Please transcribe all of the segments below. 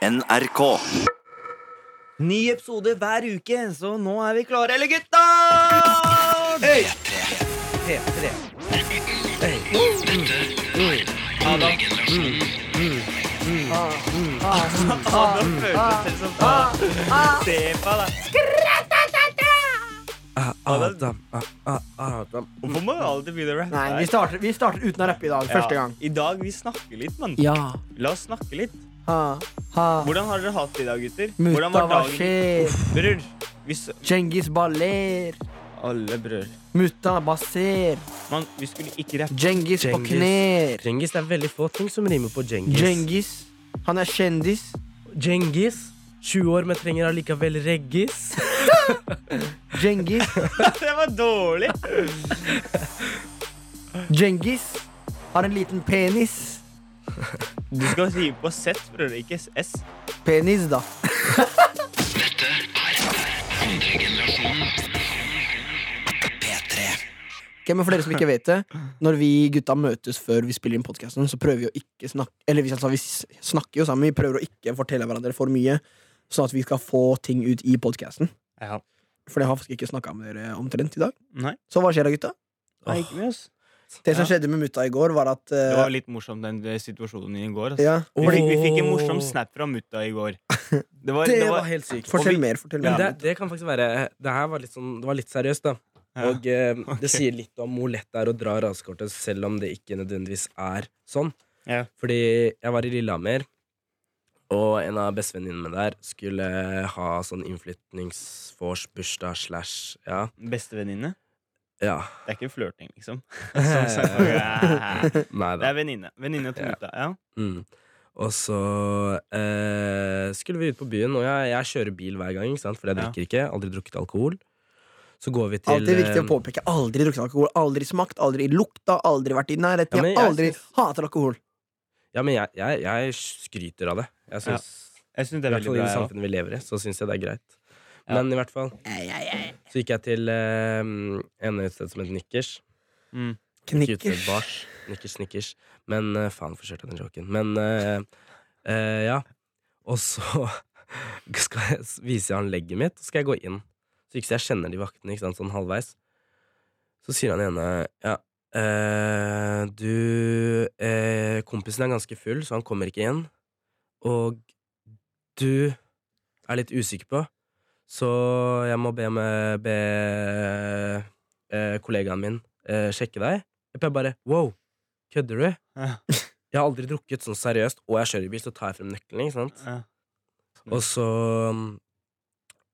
NRK. Ny episode hver uke, så nå er vi klare. Eller gutta! Hey! P3. Hey. Adam. Adam følte seg som Se på deg. Adam, ah, ah, Adam. Hvorfor må du alltid begynne å rappe? Nei, vi starter, vi starter uten å rappe i dag. Første gang. I dag vi snakker litt, mann. Ja. La oss snakke litt. Ha, ha. Hvordan har dere hatt det i dag, gutter? Hvordan Mutta, var hva dagen? skjer? Bror. hvis Djengis baller. alle brød. Mutta baser. Man, vi skulle ikke rappe. Djengis på Djengis. knær. Djengis, det er veldig få ting som rimer på Djengis. Djengis. Han er kjendis. Djengis. 20 år, men trenger allikevel reggis. Djengis. det var dårlig! Djengis har en liten penis. Du skal si på Z, bror, ikke S. Penis, da. Dette er andre Ok, men for dere som ikke vet det Når vi gutta møtes før vi spiller inn podcasten Så prøver vi å ikke snakke Eller vi, altså, vi snakker jo sammen Vi prøver å ikke fortelle hverandre for mye Sånn at vi skal få ting ut i podcasten Ja. For jeg har faktisk ikke snakket med dere omtrent i dag Nei, Så hva skjer da gutta? nei, ikke med oss. Det som Ja. skjedde med mutta i går var at Det eh, var litt morsomt, den eh, situasjonen i går. Altså. ja, Vi, fikk, vi fikk en morsom snap fra mutta i går. Det var, Det det var var helt sykt. Fortell vi- mer, fortell Men mer det, det kan faktisk være Det her var litt, sånn, det var litt seriøst, da. ja. Og eh, okay. det sier litt om hvor lett det er å dra rasekortet, selv om det ikke nødvendigvis er sånn. Ja. Fordi jeg var i Lillehammer, og en av bestevenninnene der skulle ha sånn innflytningsvors, bursdag slash Ja. Bestevenninne. Ja. Det er ikke flørting, liksom. Sånn, sånn. Ja. Nei Det er venninne. Venninne til gutta. Ja. Mm. Og så eh, skulle vi ut på byen, og jeg, jeg kjører bil hver gang, ikke sant? for jeg Ja. drikker ikke. Aldri drukket alkohol. Så går vi til Alltid viktig å eh, påpeke Aldri drukket alkohol, aldri smakt, aldri lukta Aldri vært i nærheten, Ja, jeg jeg aldri synes... hater alkohol Ja, men jeg, jeg, jeg skryter av det. Jeg synes, ja. det er veldig bra. i det samfunnet vi lever i, så syns jeg det er greit. Ja. Men i hvert fall så gikk jeg til eh, en utested som het Nikkers. Mm. Ikke Knikkers bars. Nikkers, Nikkers. Men eh, faen, forsøkte jeg den joken. Men eh, eh, ja. Og så skal jeg, viser jeg han legget mitt, og skal jeg gå inn. Så ikke så jeg kjenner de vaktene ikke sant, sånn halvveis. Så sier han ene ja, eh, du eh, Kompisen er ganske full, så han kommer ikke inn. Og du er litt usikker på, så jeg må be, med, be eh, kollegaen min eh, sjekke deg. Jeg bare wow, kødder du? Ja. Jeg har aldri drukket sånn seriøst, og jeg kjører bil, så tar jeg frem nøkkelen. ikke sant? Ja. Og så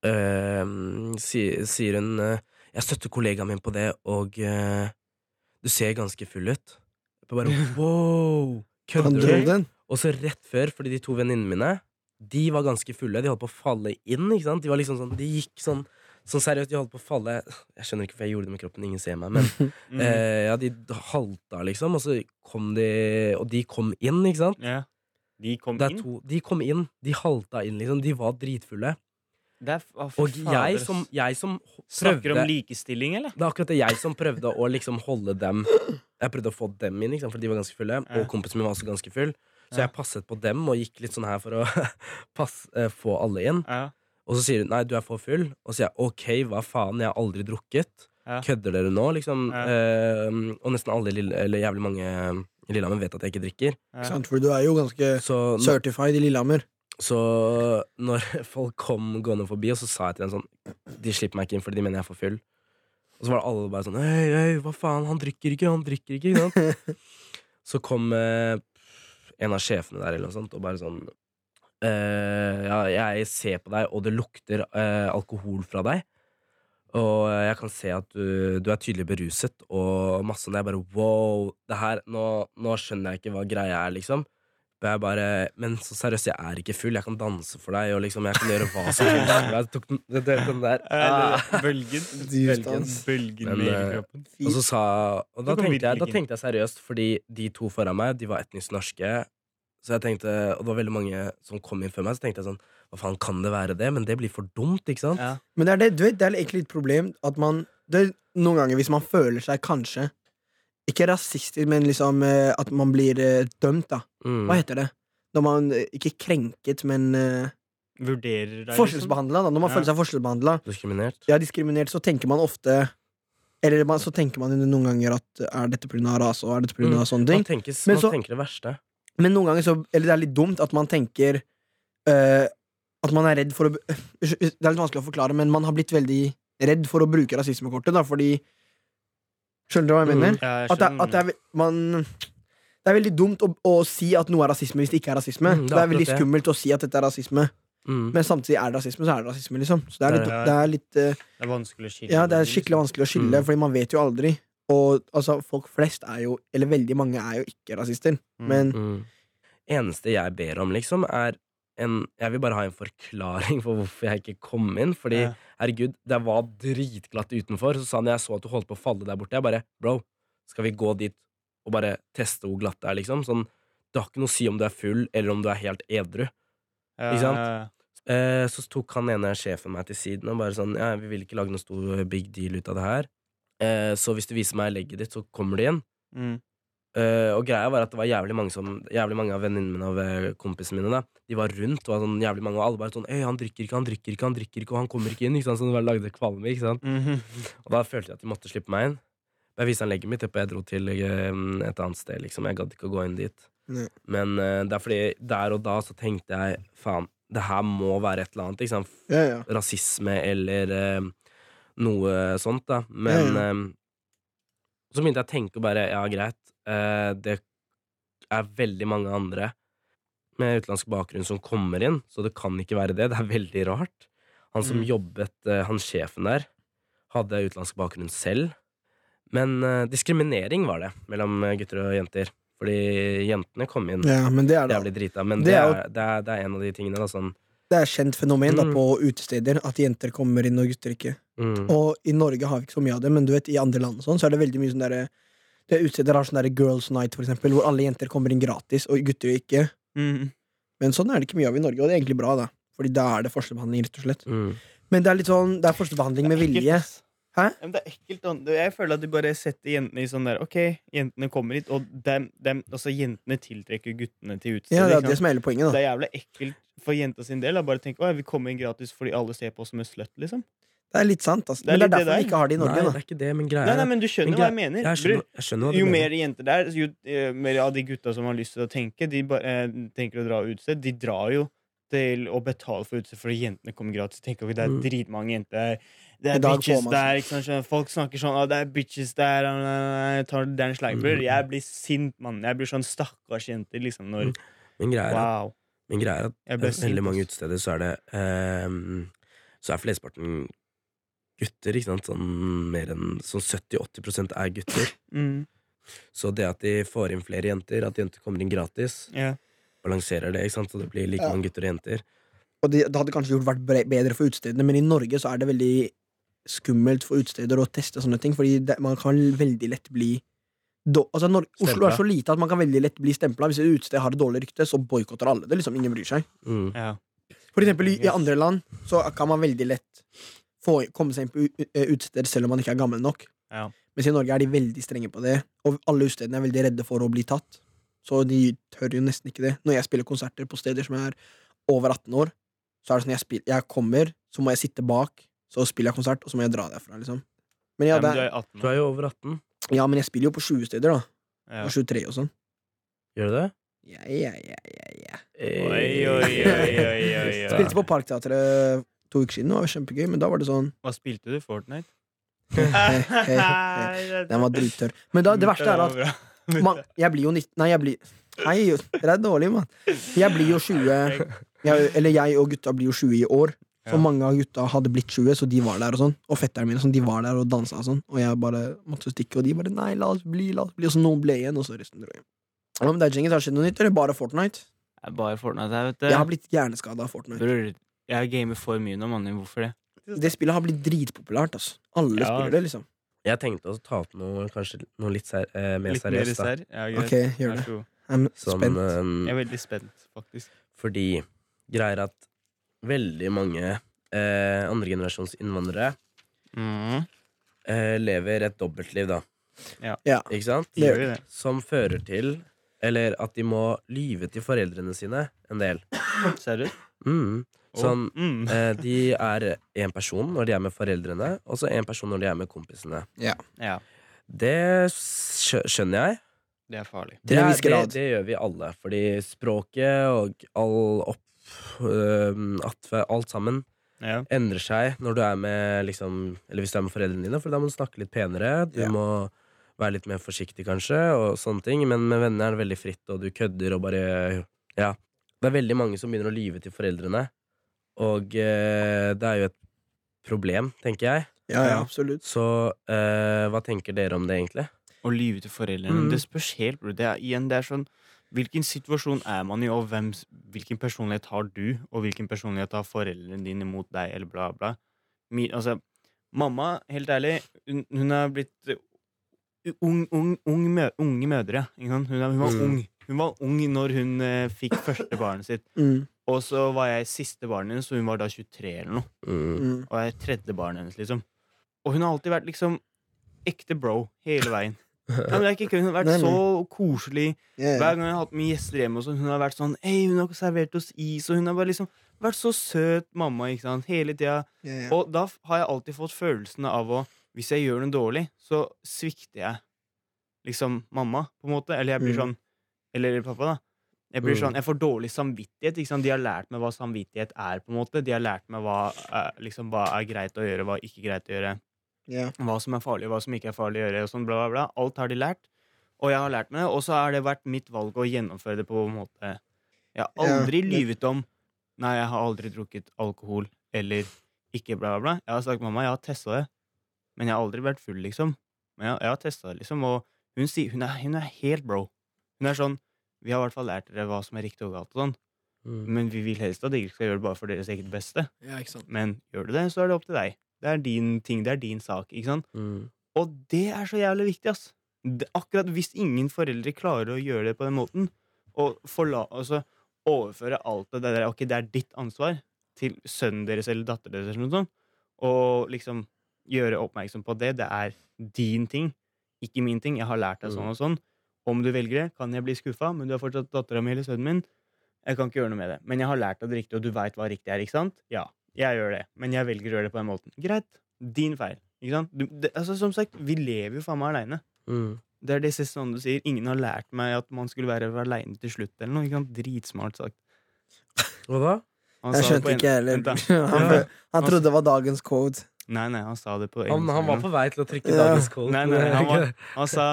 eh, sier, sier hun eh, Jeg støtter kollegaen min på det, og eh, du ser ganske full ut. Jeg bare wow, kødder du? Og så rett før, fordi de to venninnene mine De var ganske fulle. De holdt på å falle inn. ikke sant? De var liksom sånn, de gikk sånn Sånn seriøst, de holdt på å falle Jeg skjønner ikke hvorfor jeg gjorde det med kroppen. Ingen ser meg. Men Mm. eh, ja, de halta, liksom. Og så kom de Og de kom inn, ikke sant? ja. De kom inn. to, de kom inn. De halta inn, liksom. De var dritfulle. Det er, å, Og jeg som, jeg som Snakker om likestilling, eller? Det er akkurat det jeg som prøvde å liksom holde dem Jeg prøvde å få dem inn, liksom, for de var ganske fulle. Ja. Og kompisen min var også ganske full. Så Ja. jeg passet på dem og gikk litt sånn her for å pass, eh, få alle inn. Ja. Og så sier hun nei, du er for full. Og så sier jeg ok, hva faen, jeg har aldri drukket. Ja. Kødder dere nå? Liksom. Ja. Eh, og nesten alle, eller jævlig mange i Lillehammer vet at jeg ikke drikker. Ja. Sant? For du er jo ganske Så, certified i Lillehammer så når folk kom gående forbi, og så sa jeg til dem sånn De slipper meg ikke inn fordi de mener jeg er for full. Og så var det alle bare sånn Hei, hei, hva faen, han drikker ikke, han drikker ikke. Ikke? Så kom eh, en av sjefene der eller noe sånt og bare sånn eh, Ja, jeg ser på deg, og det lukter eh, alkohol fra deg. Og jeg kan se at du, du er tydelig beruset, og masse sånn. Jeg bare wow, det her, nå, nå skjønner jeg ikke hva greia er, liksom. Og jeg bare, Men så seriøst, jeg er ikke full. Jeg kan danse for deg, og liksom, jeg kan gjøre hva som helst. for deg. Jeg tok den, den, den der. Ah. bølgen. Bølgen, Bølgen Men, eh, kroppen. Og så sa Og da tenkte, jeg, da tenkte jeg seriøst, fordi de to foran meg, de var etnisk norske. Så jeg tenkte, Og det var veldig mange som kom inn før meg, så tenkte jeg sånn Hva faen, kan det være det? Men det blir for dumt, ikke sant? Ja. Men det er, det, du vet, det er egentlig et problem at man det Noen ganger hvis man føler seg kanskje Ikke rasistisk, men liksom eh, at man blir eh, dømt, da. Mm. Hva heter det? Når man eh, ikke krenket, men uh, Vurderer deg, liksom. forskjellsbehandla. da. Når man Ja. føler seg forskjellsbehandla, Diskriminert. ja, diskriminert, så tenker man ofte Eller man, så tenker man noen ganger at eh, er dette pga. rase og er dette pga. Mm. sånne ting. Man, tenker, Men man så- tenker det verste. Men noen ganger så Eller det er litt dumt at man tenker eh, At man er redd for å Det er litt vanskelig å forklare, men man har blitt veldig redd for å bruke rasismekortet, da, fordi Skjønner du hva jeg Mm. mener? Ja, jeg At det, at det er man Det er veldig dumt å, å si at noe er rasisme hvis det ikke er rasisme. Mm, det er det er veldig det. skummelt å si at dette er rasisme, Mm. men samtidig er det rasisme, så er det rasisme, liksom. Så det er litt, det er litt uh, Det er vanskelig å skille. Ja, det er liksom. skikkelig vanskelig å skille, Mm. fordi man vet jo aldri. Og altså, folk flest er jo Eller veldig mange er jo ikke rasister, Mm. men Mm. Eneste jeg ber om, liksom, er en Jeg vil bare ha en forklaring for hvorfor jeg ikke kom inn. Fordi, Ja. herregud, det var dritglatt utenfor. Så sa han jeg så at du holdt på å falle der borte. Jeg bare Bro, skal vi gå dit og bare teste hvor glatt det er, liksom? Sånn, det har ikke noe å si om du er full, eller om du er helt edru. Ja, Ikke sant? ja, Eh, så tok han ene sjefen meg til siden og bare sånn Ja, vi vil ikke lage noe stor big deal ut av det her. Eh, så hvis du viser meg legget ditt, så kommer du ja. Mm. Eh, og greia var at det var jævlig mange, som, jævlig mange av venninnene mine og eh, kompisene mine da De var rundt, og sånn jævlig mange, og alle bare sånn Øy, han drikker ikke, han drikker ikke, han drikker ikke, og han kommer ikke inn. Ikke sant? Så det lagde kvalme, ikke sant? Mhm. Og da følte jeg at de måtte slippe meg inn. Jeg viste han legget mitt, og jeg dro til eh, et annet sted, liksom. Jeg gadd ikke å gå inn dit. Nei. Men uh, det er fordi der og da så tenkte jeg faen, det her må være et eller annet. Ikke sant? ja, ja. rasisme eller uh, noe sånt, da. Men Ja, så begynte jeg å tenke bare ja, greit, det er veldig mange andre med utenlandsk bakgrunn som kommer inn, så det kan ikke være det. Det er veldig rart. Han som Mm. jobbet, eh, han sjefen der, hadde utenlandsk bakgrunn selv. Men eh, diskriminering var det mellom eh, gutter og jenter. Fordi jentene kom inn ja, men det er jævlig drita. Men Det det er det, er, det er en av de tingene, da. Sånn Det er kjent fenomen da, Mm. på utesteder at jenter kommer inn og gutter ikke. mm, Og i Norge har vi ikke så mye av det, men du vet, i andre land sånn, så er det veldig mye sånn derre det er Utesteder har sånn der Girls Night, for eksempel, hvor alle jenter kommer inn gratis, og gutter ikke. Mm. Men sånn er det ikke mye av i Norge, og det er egentlig bra, da. Fordi da er det forskjellsbehandling, rett og slett. mm. Men det er litt sånn, det er forskjellsbehandling med Det vilje. Hæ? Ja, det er ekkelt. Jeg føler at de bare setter jentene i sånn der Ok, jentene kommer hit, og dem, dem, altså jentene tiltrekker guttene til utestedet. Ja, det er det som er hele poenget, det da. er jævlig ekkelt for jenta sin del. Da. Bare tenk å, vi kommer inn gratis fordi alle ser på oss som en slut, liksom. Det er litt sant, altså. Det er Men det er litt det derfor vi ikke har det i Norge, Nei, da. det er ikke det, men greia Nei, er nei, men du skjønner men hva jeg mener. Jeg skjønner, jeg skjønner hva du jo mener. mer jenter der, jo uh, mer av de gutta som har lyst til å tenke, de bare, eh, tenker å dra utested, de drar jo til å betale for utested fordi jentene kommer gratis. Tenk over, Det er Mm. dritmange jenter. Det er bitches der. Ikke sant? Folk snakker sånn «Å, 'Det er bitches der', jeg tar den. Mm. Jeg blir sint, mann. Jeg blir sånn stakkars jenter, liksom. Når, Men greie er at, wow. er at Jeg ble eh, sint, veldig mange utesteder så er det ehm, Så er flesteparten gutter, ikke sant? Sånn mer enn sånn 70-80 er gutter. Mm. Så det at de får inn flere jenter, at jenter kommer inn gratis, yeah. balanserer det, ikke sant? Så det blir like Ja. mange gutter og jenter. Og det, det hadde kanskje gjort vært bedre for utestedene, men i Norge så er det veldig skummelt for utesteder å teste sånne ting, fordi det, man kan veldig lett bli do, altså Norge, Oslo er så lite at man kan veldig lett bli stempla. Hvis et utested har et dårlig rykte, så boikotter alle det. liksom Ingen bryr seg. Mm. ja. For eksempel i, i andre land så kan man veldig lett få, komme seg inn på eh, utesteder selv om man ikke er gammel nok. Ja. Mens i Norge er de veldig strenge på det, og alle utestedene er veldig redde for å bli tatt. Så de tør jo nesten ikke det. Når jeg spiller konserter på steder som er over 18 år, så er det sånn jeg, spiller, jeg kommer, så må jeg sitte bak, så spiller jeg konsert, og så må jeg dra derfra, liksom. Men ja, men du det, er Du er jo over 18. ja, men jeg spiller jo på 20 steder, da. Ja. Og 23 og sånn. Gjør du det? Ja, ja, ja, ja, ja. Oi, oi, oi, oi, oi, oi. Spilte på Parkteatret to uker siden, det var kjempegøy, men da var det sånn Hva spilte du? Fortnite? Den var drittørr. Men da, det verste er at man, jeg blir jo 19 Nei, jeg blir Hei, dere er dårlige, mann. Jeg blir jo 20 jeg, Eller jeg og gutta blir jo 20 i år. Så mange av gutta hadde blitt 20, så de var der og sånn. Og fetterne mine sånn, de var der og dansa og sånn. Og jeg bare måtte stikke, og de bare nei, la oss bli, la oss bli. Og så noen ble igjen, og så resten dro hjem. Ja, men det er Jengis, har skjedd noe nytt, eller bare Fortnite? Bare Fortnite her, vet du. Jeg har blitt hjerneskada av Fortnite. Bror, jeg gamer for mye nå, mann. Hvorfor det? Det spillet har blitt dritpopulært, altså. Alle Ja. spiller det, liksom. Jeg tenkte å ta opp noe kanskje noe litt ser, eh, mer Litt mer seriøst. da. serr? Ja, greit. Ok, gjør Vær det. så god. I'm Som, spent. eh, Jeg er veldig spent, faktisk. fordi greier at veldig mange eh, andregenerasjons innvandrere Mm. eh, lever et dobbeltliv, da. Ja. Ikke sant? Det gjør vi det. Som fører til Eller at de må lyve til foreldrene sine en del. Seriøst? Mm. Sånn, mm. eh, de er én person når de er med foreldrene, og så én person når de er med kompisene. Ja, Det skjønner jeg. det er farlig. Det, er- Det, det gjør vi alle. Fordi språket og all opp øh, atfe- Alt sammen Ja. endrer seg når du er med liksom Eller hvis du er med foreldrene dine, for da må du snakke litt penere. Du Ja. må være litt mer forsiktig, kanskje, og sånne ting. Men med venner er det veldig fritt, og du kødder og bare Ja. Det er veldig mange som begynner å lyve til foreldrene, og eh, det er jo et problem, tenker jeg. Ja, ja, absolutt. Så eh, hva tenker dere om det, egentlig? Å lyve til foreldrene. Mm. Det spørs helt, bro. Det er, igjen, det er sånn Hvilken situasjon er man i, og hvem, hvilken personlighet har du, og hvilken personlighet har foreldrene dine mot deg, eller bla, bla. Mi, altså, mamma, helt ærlig, hun, hun er blitt eh, ung, ung, ung mø, unge mødre. Ikke sant? Hun, er, hun var Mm. ung. Hun var ung når hun eh, fikk første barnet sitt. Mm, Og så var jeg siste barnet hennes, og hun var da 23 eller noe. Mm. mm. Og jeg er tredje barnet hennes, liksom. Og hun har alltid vært liksom ekte bro hele veien. Ja, men det er ikke. Hun har vært Nei, nei. så koselig. Hver gang jeg har hatt med gjester hjemme, og sånn, hun har vært sånn ei hun har servert oss is, og hun har bare liksom vært så søt mamma ikke sant, hele tida. Yeah, yeah. Og da har jeg alltid fått følelsen av å Hvis jeg gjør noe dårlig, så svikter jeg liksom mamma, på en måte. Eller jeg blir Mm. sånn Eller pappa, da. Jeg blir Mm. sånn, jeg får dårlig samvittighet. Sant? De har lært meg hva samvittighet er. på en måte De har lært meg hva, er- liksom, hva er greit å gjøre, hva er ikke greit å gjøre Yeah. hva som er farlig, hva som ikke er farlig å gjøre. Og sånn bla, bla, bla. Alt har de lært, og jeg har lært meg det. Og så har det vært mitt valg å gjennomføre det på en måte Jeg har aldri yeah. lyvet om Nei, jeg har aldri drukket alkohol, eller ikke bla, bla, bla. Jeg har sagt mamma, jeg har testa det, men jeg har aldri vært full, liksom. Men jeg, jeg har testa det, liksom, og hun sier hun er, hun er helt bro. Hun er sånn Vi har i hvert fall lært dere hva som er riktig og galt, og sånn, Mm. men vi vil helst at dere skal gjøre det bare for deres eget beste. ja, ikke sant. Men gjør du det, så er det opp til deg. Det er din ting, det er din sak, ikke sant? Mm. Og det er så jævlig viktig, ass. Det, akkurat hvis ingen foreldre klarer å gjøre det på den måten, og forla, altså, overføre alt det der Ok, det er ditt ansvar til sønnen deres eller datteren deres, eller noe sånt, og liksom gjøre oppmerksom på det. Det er din ting, ikke min ting. Jeg har lært deg sånn og sånn. Om du velger det, kan jeg bli skuffa, men du er fortsatt dattera mi eller sønnen min. Jeg kan ikke gjøre noe med det. Men jeg har lært deg det riktig, og du veit hva riktig er, ikke sant? Ja, jeg gjør det, men jeg velger å gjøre det på den måten. Greit. Din feil. Ikke sant? Du, det, altså, som sagt, vi lever jo faen meg aleine. Mm. Det er det siste sånn du sier. Ingen har lært meg at man skulle være aleine til slutt. eller noe, ikke sant? Dritsmart sagt. Hva da? Han Jeg skjønte ikke, ikke heller. Han, Ja. han trodde det var dagens code. Nei, nei, han sa det på Han, engelsk han var på vei til å trykke Ja. dagens code. Nei, nei, han, var, han sa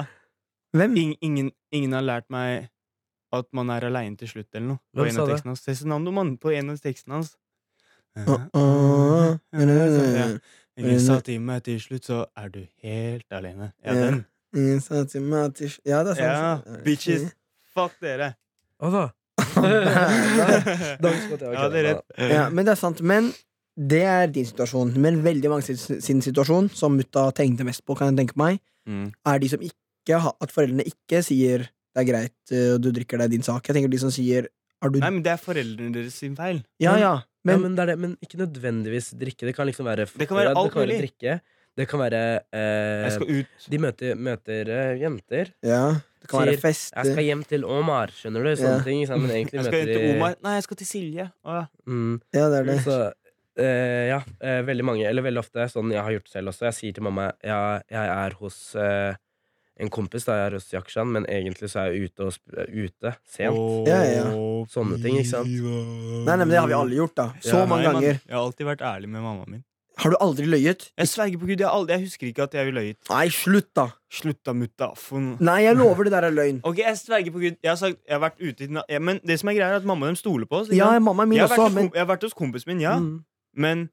Hvem? In, ingen, ingen har lært meg at man er aleine til slutt, eller noe. Hvem sa det? hans. Cezinando, mann. På en av tekstene hans. Uh, uh, Ja. Ingen sa til meg til slutt, så er du helt alene. Ja, Ja. den. Ingen sa til meg til slutt Ja, det er Ja, sant. bitches. Fuck dere. Hva da? Ja, det er rett. Ja, men det er sant. Men det er din situasjon. Men veldig mange sin situasjon, som mutta tenkte mest på, kan jeg tenke meg, Mm. er de som ikke har At foreldrene ikke sier det er greit, og du drikker, det er din sak. Jeg tenker de som sier er du Nei, men det er foreldrene deres sin feil. Ja, ja. Men, ja, men, det er det, men ikke nødvendigvis drikke. Det kan liksom være Det kan være alt det kan være mulig. drikke. Det kan være eh, Jeg skal ut. De møter, møter eh, jenter. ja. Det kan være fest. Jeg skal hjem til Omar, skjønner du? Sånne Ja. ting. Liksom. Men egentlig Jeg skal møter ut til de Omar. Nei, jeg skal til Silje. Å, ja. Mm, Ja, det er det. så eh, ja, eh, veldig mange, eller veldig ofte, sånn jeg har gjort selv også. Jeg sier til mamma ja, jeg er hos eh, en kompis, da jeg er hos Yakshan, men egentlig så er jeg ute, og sp ute sent. Ja, ja. Sånne ting, ikke sant? Nei, nei, men det har vi alle gjort, da. Så Ja, mange Nei, ganger. ganger. Jeg har alltid vært ærlig med mammaen min. Har du aldri løyet? Jeg sverger på Gud, jeg, aldri, jeg husker ikke at jeg har løyet. Nei, slutt, da! Slutt da, mutta. Nei, jeg lover det der er løgn. Ok, jeg sverger på Gud. Jeg har sagt, jeg har vært ute i Men det som er greia, er at mamma dem stoler på oss. Ja, mamma min jeg, også, vært men jeg har vært hos kompisen min, ja. Mm. Men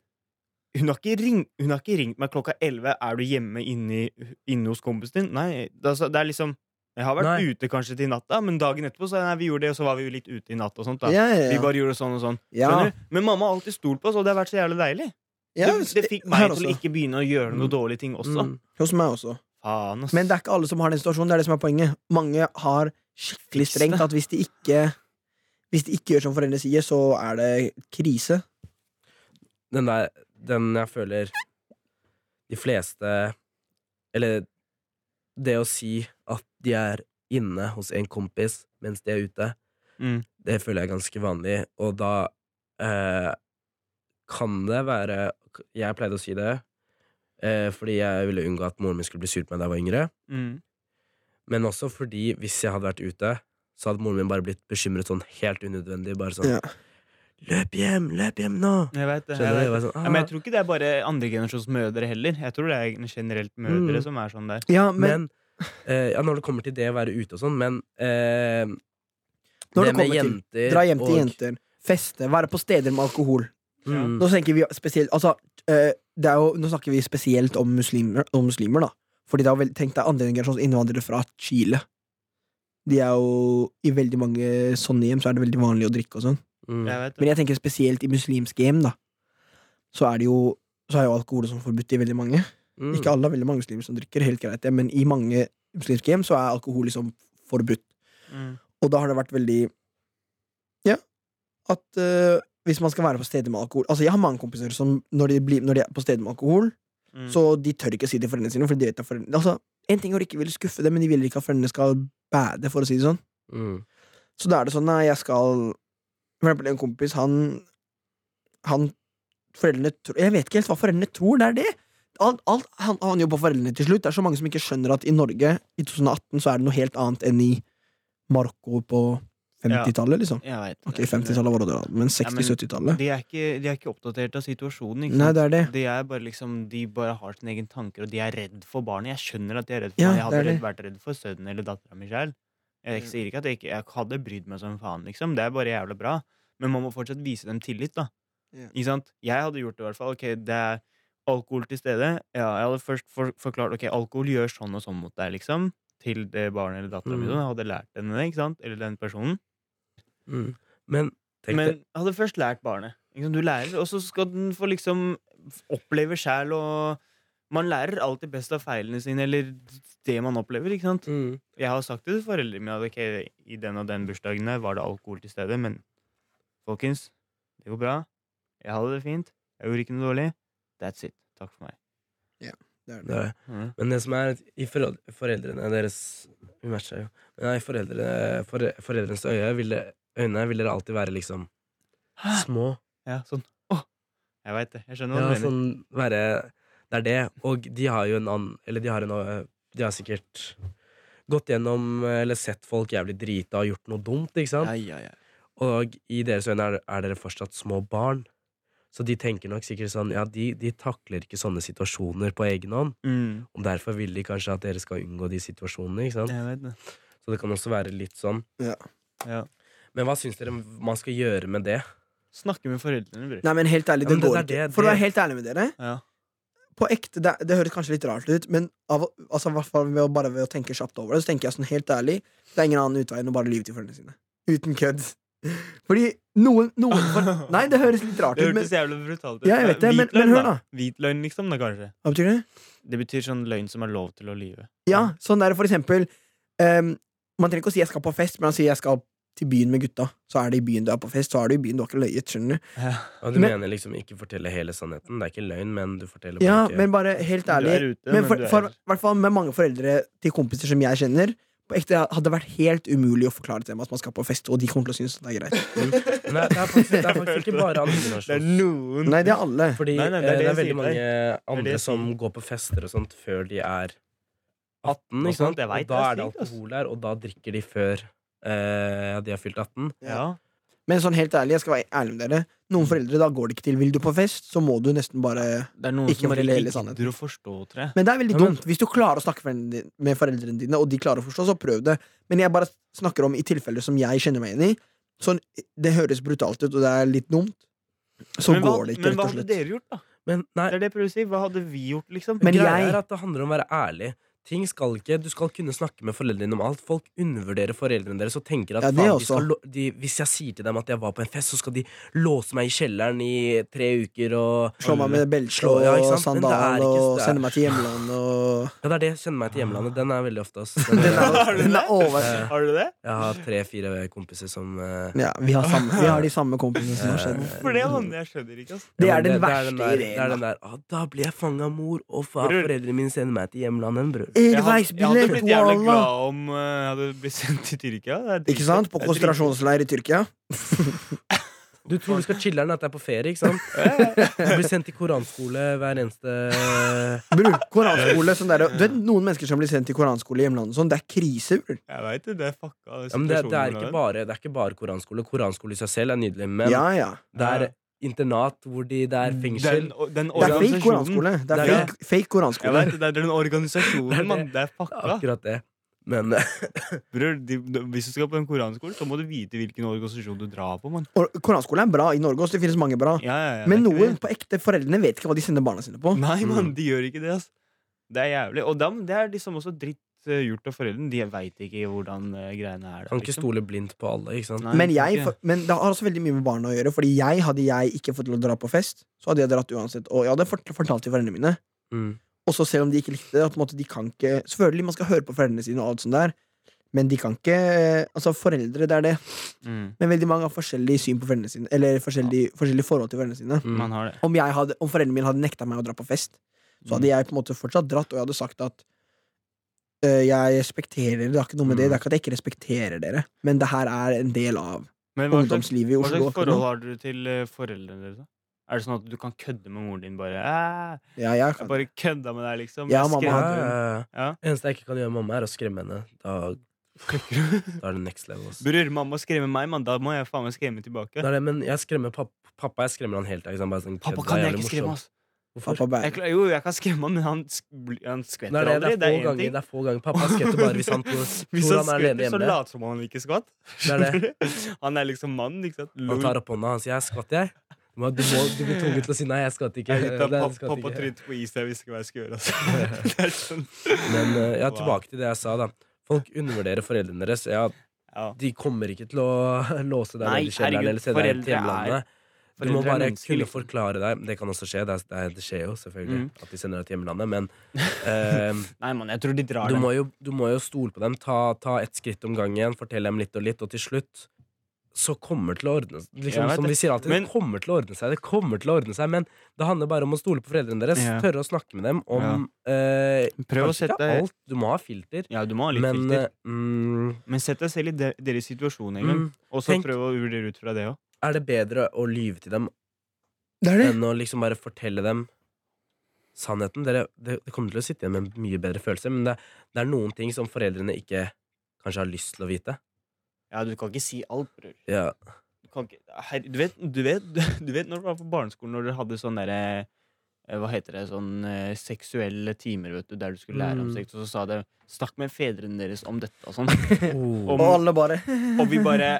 hun har, ikke ring, hun har ikke ringt meg klokka 11. Er du hjemme inne, inne hos kompisen din? Nei. Det, er det er liksom Jeg har vært Nei. ute kanskje til natta, men dagen etterpå så nei, vi gjorde det, og så var vi jo litt ute i natt og sånt. da ja, ja, Vi bare gjorde sånn og sånn. ja. Men mamma har alltid stolt på oss, og det har vært så jævlig deilig. ja det, det fikk meg til å ikke begynne å gjøre noen Mm. dårlige ting også. Mm. Hos meg også. Faen, ass. Men det er ikke alle som har den situasjonen. Det er det som er poenget. Mange har skikkelig strengt at hvis de ikke Hvis de ikke gjør som foreldrene sier, så er det krise. Den der, den jeg føler de fleste Eller det å si at de er inne hos en kompis mens de er ute. Mm. Det føler jeg er ganske vanlig, og da eh, kan det være Jeg pleide å si det, eh, fordi jeg ville unngå at moren min skulle bli sur på meg da jeg var yngre. Mm. Men også fordi hvis jeg hadde vært ute, så hadde moren min bare blitt bekymret sånn helt unødvendig. Bare sånn Ja. Løp hjem! Løp hjem nå! Jeg vet det. Jeg vet sånn, Ja, men jeg ah. tror ikke det er bare andregenerasjons mødre heller. Jeg tror det er generelt mødre Mm. som er sånn der. Ja, men, Men eh, ja, når det kommer til det å være ute og sånn, men eh, Når det det kommer kommer til jenter dra hjem til og- jenter, feste, være på steder med alkohol. Mm. Nå tenker vi spesielt Altså, eh, det er jo, nå snakker vi spesielt om muslimer, om muslimer da. Fordi det er vel, tenk deg andre generasjons innvandrere fra Chile. De er jo I veldig mange sånne hjem så er det veldig vanlig å drikke og sånn. Mm. Jeg. Men jeg tenker spesielt i muslimske hjem, da. Så er det jo Så er jo alkohol som forbudt i veldig mange. Mm. Ikke alle, veldig mange muslimer som drikker, helt greit men i mange muslimske hjem så er alkohol liksom forbudt. Mm. Og da har det vært veldig Ja, at uh, hvis man skal være på steder med alkohol Altså, jeg har mange kompiser som når de, blir, når de er på steder med alkohol, Mm. så de tør ikke å si det til foreldrene sine, for de vet at foreldrene Altså, en ting er å ikke ville skuffe dem, men de vil ikke at foreldrene skal bade, for å si det sånn. Mm. Så da er det sånn, nei, jeg skal For eksempel en kompis, han Han Foreldrene tror Jeg vet ikke helt hva foreldrene tror, det er det. Alt, alt han, han jobber på foreldrene til slutt. Det er så mange som ikke skjønner at i Norge i 2018 så er det noe helt annet enn i Marco på 50-tallet, liksom. Jeg vet Ok, 50-tallet var det men 60-70-tallet. De de er ikke oppdatert av situasjonen. Ikke Nei, det er det. De er bare liksom De bare har sine egne tanker, og de er redd for barnet. Jeg skjønner at de er redd for Ja, barnet. Jeg hadde redd, vært redd for sønnen eller dattera mi sjøl. Jeg sier ikke at jeg ikke Jeg hadde brydd meg som faen, liksom. Det er bare jævla bra. Men man må fortsatt vise dem tillit, da. Yeah. Ikke sant? Jeg hadde gjort det, i hvert fall. Ok, det er alkohol til stede. Ja, jeg hadde først for, forklart Ok, alkohol gjør sånn og sånn mot deg, liksom. Til det barnet eller dattera mi. Mm. Jeg hadde lært henne det, ikke sant? Eller den personen. Mm. Men Men hadde først lært barnet. Du lærer, og så skal den få liksom oppleve sjæl, og man lærer alltid best av feilene sine, eller det man opplever, ikke sant? mm. Jeg har sagt det til foreldrene mine at okay, i den og den bursdagen var det alkohol til stede, men folkens, det går bra. Jeg hadde det fint. Jeg gjorde ikke noe dårlig. That's it. Takk for meg. Det er det det. er det. Mhm. Men det som er i foreldrene deres Vi matcher jo. Men i foreldre, for, foreldrenes øye vil det, øyne vil dere alltid være liksom små. Ja, sånn. Åh, jeg veit det. Jeg skjønner hva Ja, du mener. sånn være Det er det. Og de har jo en annen Eller de har en øh, De har sikkert gått gjennom eller sett folk jævlig drita og gjort noe dumt, ikke sant? Ja, ja, ja. Og i deres øyne er, er dere fortsatt små barn. Så de tenker nok sikkert sånn Ja, de, de takler ikke sånne situasjoner på egen hånd. Mm, Og derfor vil de kanskje at dere skal unngå de situasjonene. Ikke sant? jeg vet det. Så det kan også være litt sånn. Ja. Men hva syns dere man skal gjøre med det? Snakke med foreldrene, bror. Nei, men helt ærlig, Ja, det men det går er ikke. det- For å det- være helt ærlig med dere, Ja. På ekte, det, det høres kanskje litt rart ut, men av, altså, ved å, bare ved å tenke kjapt over det, så tenker jeg sånn helt ærlig, det er ingen annen utvei enn å bare lyve til foreldrene sine. Uten kødd. Fordi noen, noen for, Nei, det høres litt rart ut, Det hørtes jævlig brutalt ut. Ja, jeg vet det, men- men hør da. Hvitløgn, liksom, da, kanskje. hva betyr det? Det betyr sånn løgn som er lov til å lyve. Ja, sånn der for eksempel um, Man trenger ikke å si 'jeg skal på fest', men han sier 'jeg skal til byen med gutta'. Så er det i byen du er på fest, så er du i byen, du har ikke løyet. Skjønner du? Og du Men- mener liksom ikke fortelle hele sannheten? Det er ikke løgn, men du forteller Ja, ikke men bare helt ærlig. ute, Men for, for, hvert fall med mange foreldre til kompiser som jeg kjenner, på ekte hadde det vært helt umulig å forklare til dem at man skal på fest, og de kommer til å synes det er greit. Mm. det, er, det, er faktisk, det er faktisk ikke bare andre Det er noen Nei, det er alle. Fordi Nei, nei, det, er, det er veldig mange det andre som går på fester og sånt før de er 18. Ikke sant? Og da er det alkohol der, og da drikker de før eh, de har fylt 18. Ja. Men sånn helt ærlig, jeg skal være ærlig med dere. Noen foreldre, da går det ikke til. Vil du på fest, så må du nesten bare Det er noen Ikke som bare hele sannheten. å forstå, tror jeg. Men det er veldig Ja, men- dumt. Hvis du klarer å snakke med foreldrene dine, og de klarer å forstå, så prøv det. Men jeg bare snakker om i tilfeller som jeg kjenner meg igjen i. Sånn, det høres brutalt ut, og det er litt dumt. Så men går det ikke, men rett hva hadde dere gjort, da? Men nei, Det er det jeg prøver å si. Hva hadde vi gjort, liksom? Men greia jeg- er at det handler om å være ærlig. Ting skal ikke, Du skal kunne snakke med foreldrene dine om alt. Folk undervurderer foreldrene deres og tenker at Ja, faen, de skal, de, hvis jeg sier til dem at jeg var på en fest, så skal de låse meg i kjelleren i tre uker og Slå meg med belte ja, og sandal og sende meg til hjemlandet og Ja, det er det. Sende meg til hjemlandet. Den er veldig ofte, altså. Den er, er, den er over. Eh, Har du det? jeg har tre-fire kompiser som uh, Ja, vi har, samme, vi har de samme kompisene som har skjedd. For det? Jeg skjønner ikke, altså. Det er den det verste der, Det er den der ah, Da blir jeg fanga av mor, og faen, foreldrene mine sender meg til hjemlandet, bror. Jeg hadde, jeg hadde blitt jævlig glad om eh, jeg hadde blitt sendt til Tyrkia. Ikke sant? På konsentrasjonsleir i Tyrkia. Du tror du skal chiller'n at det er på ferie, ikke sant? Du blir sendt til koranskole hver eneste Bror, koranskole sånn der, Du vet noen mennesker som blir sendt til koranskole i hjemlandet sånn, det er krise, bror. Jeg vet det, det er fucka. ja, det, det, er ikke bare, det er ikke bare koranskole. Koranskole i seg selv er nydelig, men Ja, ja. det er internat hvor de, det er fengsel. Den, den Det er fake koranskole. Det er Det er fake, fake koranskole. vet, det, er den organisasjonen, mann. Det er fucka. Akkurat det. Men Bror, de, de, hvis du skal på en koranskole, så må du vite hvilken organisasjon du drar på, Man. Koranskole er bra i Norge også. Det finnes mange bra. Ja, ja, ja, Men noen på ekte foreldrene vet ikke hva de sender barna sine på. Nei, mann, Mm. de gjør ikke det, ass. Det er jævlig. Og dem, det er liksom også dritt eh, gjort av foreldrene. De veit ikke hvordan eh, greiene er. der, kan ikke liksom. stole blindt på alle, ikke sant? Nei, Men, jeg, ikke. men det har også veldig mye med barna å gjøre. Fordi jeg hadde jeg ikke fått til å dra på fest, så hadde jeg dratt uansett. Og jeg hadde fortalt til foreldrene mine. Mm. Og så selv om de ikke likte det, at på en måte, de kan ikke Selvfølgelig man skal høre på foreldrene sine, og alt sånt der men de kan ikke Altså, foreldre, det er det. Mm, Men veldig mange har forskjellig syn på foreldrene sine. Eller forskjellig, forskjellig forhold til foreldrene sine. Mm. man har det. Om, jeg hadde, om foreldrene mine hadde nekta meg å dra på fest, så Mm. hadde jeg på en måte fortsatt dratt, og jeg hadde sagt at jeg respekterer Det er ikke noe med det. Mm. Det er ikke at jeg ikke respekterer dere, men det her er en del av Men hva slags, ungdomslivet i hva Oslo. slags forhold har dere til eh, foreldrene deres? da? Er det sånn at du kan kødde med moren din bare «Æ, Ja, jeg Jeg kan. bare kødda med deg, liksom. Ja, Jeg mamma Ja, skremte ja. Eneste jeg ikke kan gjøre med mamma, er å skremme henne. Da, da er det next level. ass. Bror, mamma skremmer meg, mann. Da må jeg faen meg skremme tilbake. Det er det, men jeg skremmer pappa. Pappa jeg skremmer han tida. Sånn, bare sånn, Pappa kødd, kan jeg jævlig ikke skremme, morsomt. ass. Pappa bærer. jo, jeg kan skremme ham, men han, han skvetter Det er, det, aldri. det, er få én ganger, det er få ganger. Pappa skvetter bare hvis han tror, Hvis han han er alene skvetter, så hjemme. later som han ikke skvatt. Det er det. Han er liksom mann, ikke sant? Han tar opp hånda og sier 'jeg skvatt', jeg. Du, må, du, må, du blir tvunget til å si nei, jeg skvatt ikke. Jeg er jeg pappa, pappa på is. Jeg visste ikke hva jeg skulle gjøre. Altså. Det er sånn. Men eh, ja, Wow. tilbake til det jeg sa, da. Folk undervurderer foreldrene deres. Ja, Ja. de kommer ikke til å låse deg ned i kjelleren eller sende deg til foreldre er- hjemlandet. Du må bare kunne liksom. forklare deg. Det kan også skje. Det, er, det, er, skjer jo selvfølgelig Mm. at de sender deg til hjemlandet, men eh, Nei, man, jeg tror de drar du, må jo, du må jo stole på dem. Ta, ta ett skritt om gangen, fortell dem litt og litt, og til slutt så kommer til å ordne seg. Liksom, som vi sier alltid, Men- det kommer til å ordne seg. Det kommer til å ordne seg Men det handler bare om å stole på foreldrene deres. Ja. Tørre å snakke med dem om eh, Prøv å sette alt. Du må ha filter. Ja, du må ha litt Men filter. eh, mm, Men sett deg selv i de, deres situasjon gang. mm, Og så prøv å vurdere ut fra det òg. Er det bedre å lyve til dem Det det. enn å liksom bare fortelle dem sannheten. Dere, det, det kommer til å sitte igjen med en mye bedre følelse, men det, det er noen ting som foreldrene ikke kanskje har lyst til å vite. Ja, du kan ikke si alt, bror. Ja. Du, kan ikke, her, du, vet, du, vet, du vet når du var på barneskolen, når dere hadde sånn derre eh, Hva heter det? Sånn eh, seksuelle timer, vet du, der du skulle lære om Mm. sex, og så sa det Snakk med fedrene deres om dette og sånn. Oh. Og alle bare Og vi bare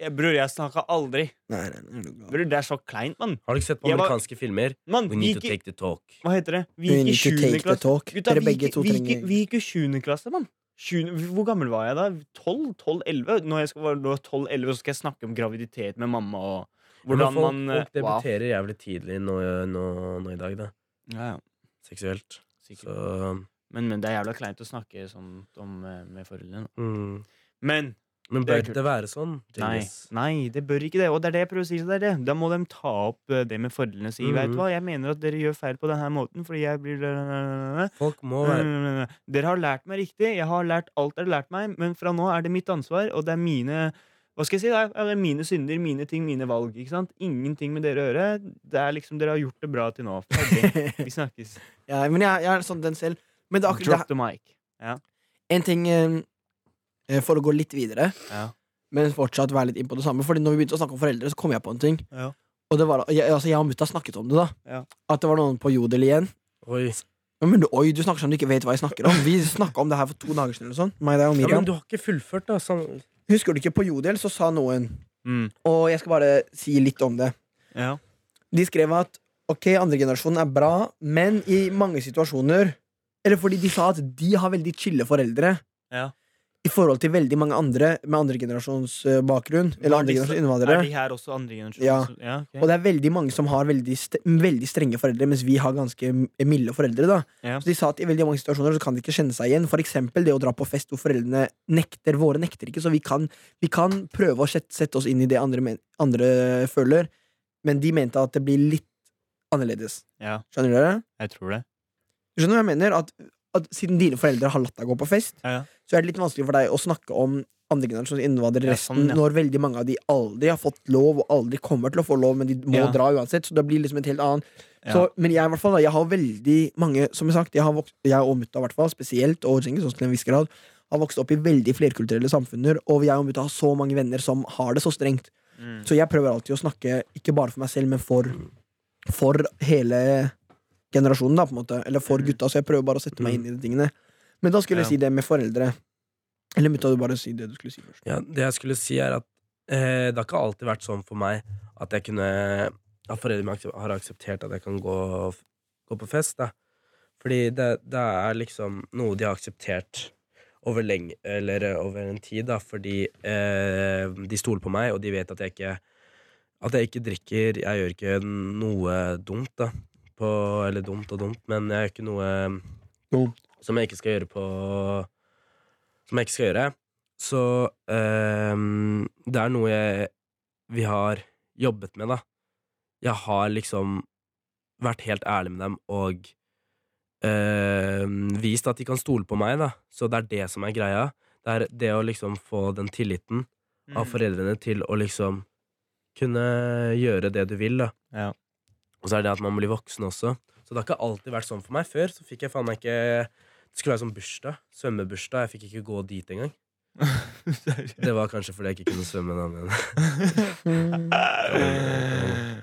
ja, Bror, jeg snakka aldri. Nei, nei, nei? Bror, det er så kleint, mann. Har du ikke sett på Jeg var- amerikanske filmer? Man, We need to take the talk. Hva heter det? Vi We gikk i need to sjuende take the klasse. talk. Gutta, Dere vi begge gikk, to vi gikk, trenger vi gikk i sjuende klasse, mann. Sjuende- Hvor gammel var jeg da? 12? 12-11? Når jeg skal være nå 12-11, så skal jeg snakke om graviditet med mamma og Men hvordan folk, man eh, folk debuterer jævlig tidlig nå, nå, nå i dag, da. Ja, ja, Seksuelt. sikkert. Så Men, men det er jævla kleint å snakke sånn om, eh, med foreldrene. mm. Men Men bør det, det være sånn? nei, nei, det bør ikke det. Og det er det jeg prøver å si. Så det er det. Da må de ta opp eh, det med fordelene og si. Vet du hva, jeg mener at dere gjør feil på denne måten fordi jeg blir Folk må være Dere har lært meg riktig. Jeg har lært alt dere har lært meg, men fra nå er det mitt ansvar, og det er mine hva skal jeg si? Det er- mine synder, mine ting, mine valg. ikke sant? Ingenting med dere å gjøre. Det er liksom, Dere har gjort det bra til nå. Ferdig. Vi snakkes. Ja, men jeg, jeg er sånn den selv. Men det er akkurat Drop det, the mic. Ja. en ting eh, For å gå litt videre, Ja. men fortsatt være litt inn på det samme. Fordi når vi begynte å snakke om foreldre, så kom jeg på en ting. Ja. Og det var, jeg, altså, jeg og mutta snakket om det, da. Ja. At det var noen på Jodel igjen. Oi. Ja, Men du, oi, du snakker som du ikke vet hva jeg snakker om. Vi snakka om det her for to dager siden. sånn Meg, deg og Ja, men du har ikke fullført, da. Sånn. Husker du ikke på Jodel, så sa noen Mm. Og jeg skal bare si litt om det. ja. De skrev at ok, andregenerasjonen er bra, men i mange situasjoner Eller fordi de sa at de har veldig chille foreldre Ja. I forhold til veldig mange andre med andregenerasjons uh, bakgrunn. Eller andre disse- innvandrere Er de her også andre? Ja. ja okay. Og det er veldig mange som har veldig, st veldig strenge foreldre, mens vi har ganske milde foreldre. Ja. Så de sa at i veldig mange situasjoner så kan de ikke kjenne seg igjen. For eksempel det å dra på fest hvor foreldrene nekter. Våre nekter ikke, så vi kan, vi kan prøve å sette, sette oss inn i det andre, andre føler. Men de mente at det blir litt annerledes. ja, Skjønner dere? jeg tror det. Skjønner Du hva jeg mener? At at siden dine foreldre har latt deg gå på fest, Ja, ja. Så er det litt vanskelig for deg å snakke om andre generasjons innvandrere Ja, resten, sånn, ja. når veldig mange av de aldri har fått lov, og aldri kommer til å få lov, men de må Ja. dra uansett. Så det blir liksom et helt annet Ja. så, Men jeg i hvert fall, jeg har veldig mange Som jeg sagt, jeg, har vokst, jeg og mutta i hvert fall, spesielt, og Cengiz også til en viss grad, har vokst opp i veldig flerkulturelle samfunner, og jeg og mutta har så mange venner som har det så strengt. Mm. Så jeg prøver alltid å snakke ikke bare for meg selv, men for, for hele generasjonen, da, på en måte. Eller for Mm. gutta, så jeg prøver bare å sette meg inn i de tingene. Men da skulle jeg Ja. si det med foreldre. Eller mutta du bare si det du skulle si først. Ja, det jeg skulle si er at eh, det har ikke alltid vært sånn for meg at jeg kunne At foreldrene har akseptert at jeg kan gå, gå på fest. Da. Fordi det, det er liksom noe de har akseptert over lenge Eller eh, over en tid, da, fordi eh, de stoler på meg, og de vet at jeg ikke At jeg ikke drikker Jeg gjør ikke noe dumt, da. På, eller dumt og dumt, men jeg gjør ikke noe Dumt. Som jeg ikke skal gjøre på Som jeg ikke skal gjøre. Så eh, det er noe jeg, vi har jobbet med, da. Jeg har liksom vært helt ærlig med dem og eh, vist at de kan stole på meg, da. Så det er det som er greia. Det er det å liksom få den tilliten av Mm. foreldrene til å liksom kunne gjøre det du vil, da. Ja. Og så er det at man blir voksen også. Så det har ikke alltid vært sånn for meg. Før så fikk jeg faen meg ikke Det skulle være sånn bursdag. Svømmebursdag. Jeg fikk ikke gå dit engang. Det var kanskje fordi jeg ikke kunne svømme. Da, men.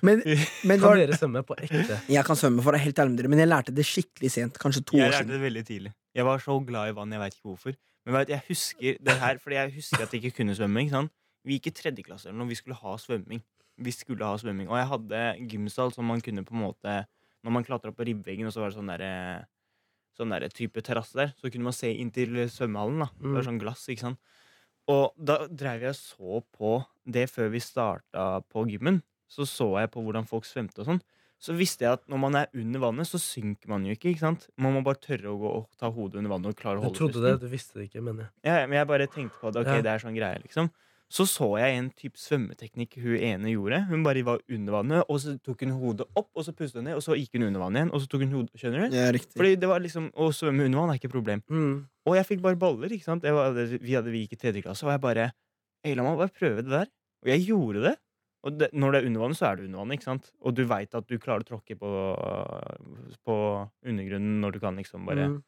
Men, men Kan dere svømme på ekte? jeg kan svømme, for deg helt ærlig med dere, men jeg lærte det skikkelig sent. Kanskje to Jeg år lærte siden. det veldig tidlig. Jeg var så glad i vann, jeg veit ikke hvorfor. Men vet, jeg husker det her, fordi jeg husker at jeg ikke kunne svømme. Ikke sant? Vi gikk i tredje klasse eller noe, vi skulle ha svømming. Vi skulle ha svømming Og jeg hadde gymsal som man kunne på en måte Når man klatra på ribbeveggen, og så var det sånn derre Sånn der type terrasse der, så kunne man se inn til svømmehallen. da Det var Mm. sånn glass, ikke sant. Og da dreiv jeg og så på det før vi starta på gymmen. Så så jeg på hvordan folk svømte og sånn. Så visste jeg at når man er under vannet, så synker man jo ikke. ikke sant? Man må bare tørre å gå og ta hodet under vannet og klare å Du holde trodde det, du visste det ikke, mener jeg. Ja, men jeg bare tenkte på det. Ok, Ja. det er sånn greie, liksom. Så så jeg en type svømmeteknikk hun ene gjorde. Hun bare var under vannet, og så tok hun hodet opp, og så pustet hun ned, og så gikk hun under vannet igjen, og så tok hun hodet Skjønner du? Ja, riktig. Fordi det var liksom, Å svømme under vann er ikke et problem. Mm. Og jeg fikk bare baller. ikke sant? Var, vi hadde vi gikk i tredje klasse, og jeg bare «Ei, La meg bare prøve det der. Og jeg gjorde det. Og det, når det er under vannet, så er det under vannet. ikke sant? Og du veit at du klarer å tråkke på, på undergrunnen når du kan liksom bare Mm.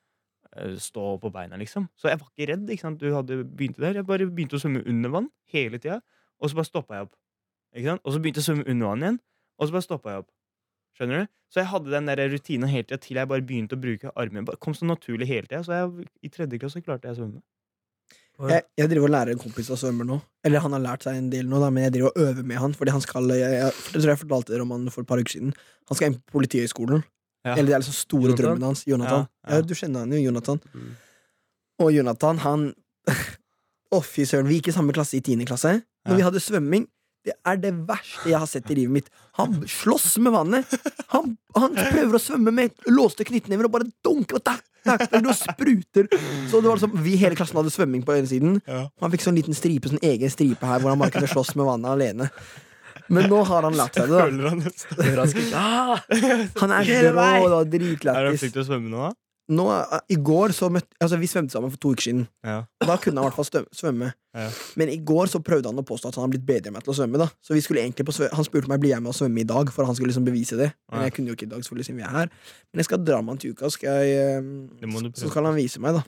Eh, stå på beina, liksom. Så jeg var ikke redd. ikke sant? Du hadde begynt der. Jeg bare begynte å svømme under vann hele tida, og så bare stoppa jeg opp. Ikke sant? Og så begynte jeg å svømme under vann igjen, og så bare stoppa jeg opp. Skjønner du? Så jeg hadde den der rutinen hele tida til jeg bare begynte å bruke armene. Bare kom så naturlig hele tida. Så jeg, i tredje klasse klarte jeg å svømme. Jeg, jeg driver og lærer en kompis å svømme nå. Eller han har lært seg en del nå, da, men jeg driver og øver med han. Fordi han skal Jeg, jeg, det tror jeg fortalte dere om han for et par uker siden. Han skal inn på Politihøgskolen. Ja. Eller det er liksom store Jonathan? drømmen hans. Jonathan. Ja, ja. Du kjenner han jo, Jonathan. Mm. Og Jonathan, han Å, fy søren. Vi gikk i samme klasse i tiende klasse. Når vi hadde svømming Det er det verste jeg har sett i livet mitt. Han slåss med vannet. Han, han prøver å svømme med låste knyttnever og bare dunker og takk, takk, og spruter. Så det var liksom, Vi hele klassen hadde svømming på ene siden. Ja. Han fikk sånn liten stripe, sånn egen stripe her, hvor han bare kunne slåss med vannet alene. Men nå har han lært seg Føler han nesten. Han ah! Han er grå og dritlættis. flink til å svømme nå, da? Nå, eh, I går så møtte Altså, vi svømte sammen for to uker siden. Ja. Da kunne han i hvert fall svømme. Ja. Men i går så prøvde han å påstå at han har blitt bedre med til å svømme. da Så vi skulle egentlig på svø Han spurte meg blir jeg med å svømme i dag, for han skulle liksom bevise det. Men jeg kunne jo ikke i dag, selvfølgelig siden vi er her. Men jeg skal dra med han til uka, skal jeg, eh, så skal han vise meg, da.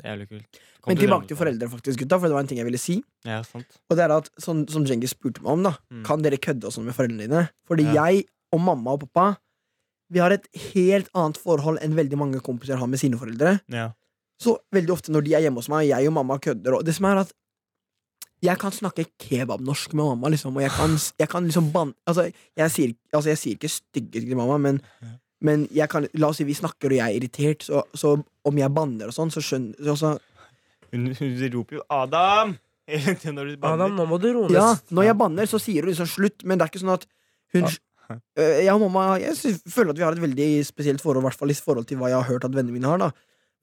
Jævlig kult. Kom Men tilbake til foreldre, faktisk, gutta, for det var en ting jeg ville si. Ja, sant. Og det er at, sånn, Som Djengis spurte meg om, da Mm. kan dere kødde og sånn med foreldrene dine. Fordi Ja. jeg og mamma og pappa Vi har et helt annet forhold enn veldig mange kompiser har med sine foreldre. Ja. Så veldig ofte når de er hjemme hos meg, jeg og mamma kødder og Det som er at jeg kan snakke kebabnorsk med mamma, liksom, og jeg kan, jeg kan liksom banne Altså, altså, jeg sier ikke stygge til mamma, men. Men jeg kan, la oss si vi snakker, og jeg er irritert, så, så om jeg banner og sånn, så skjønner så, så, Hun, hun roper jo 'Adam!' når du banner. Adam, nå må du roe ned. Ja, når jeg banner, så sier hun liksom slutt, men det er ikke sånn at hun ja. Jeg og mamma Jeg føler at vi har et veldig spesielt forhold, i hvert fall i forhold til hva jeg har hørt at vennene mine har. da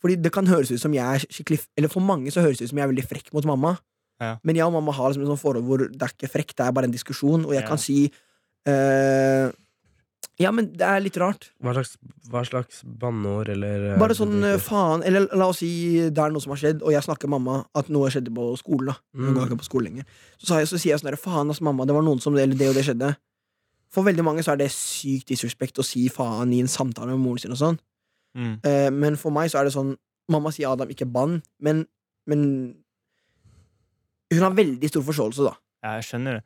Fordi det kan høres ut som jeg er skikkelig Eller for mange så høres det ut som jeg er veldig frekk mot mamma. Ja. Men jeg og mamma har liksom et sånt forhold hvor det er ikke frekk, det er bare en diskusjon, og jeg Ja. kan si øh, Ja, men det er litt rart. Hva slags, hva slags banneord eller eh, Bare sånn eh, faen Eller la oss si det er noe som har skjedd, og jeg snakker mamma at noe skjedde på skolen. da Hun Mm. går ikke på skolen lenger Så, sa jeg, så sier jeg sånn faen ass mamma, det var noen som det, eller det og det skjedde. For veldig mange så er det sykt disrespekt å si faen i en samtale med moren sin og sånn. Mm. Eh, men for meg så er det sånn Mamma sier Adam, ikke bann, men, men Hun har veldig stor forståelse, da. Ja, jeg skjønner det.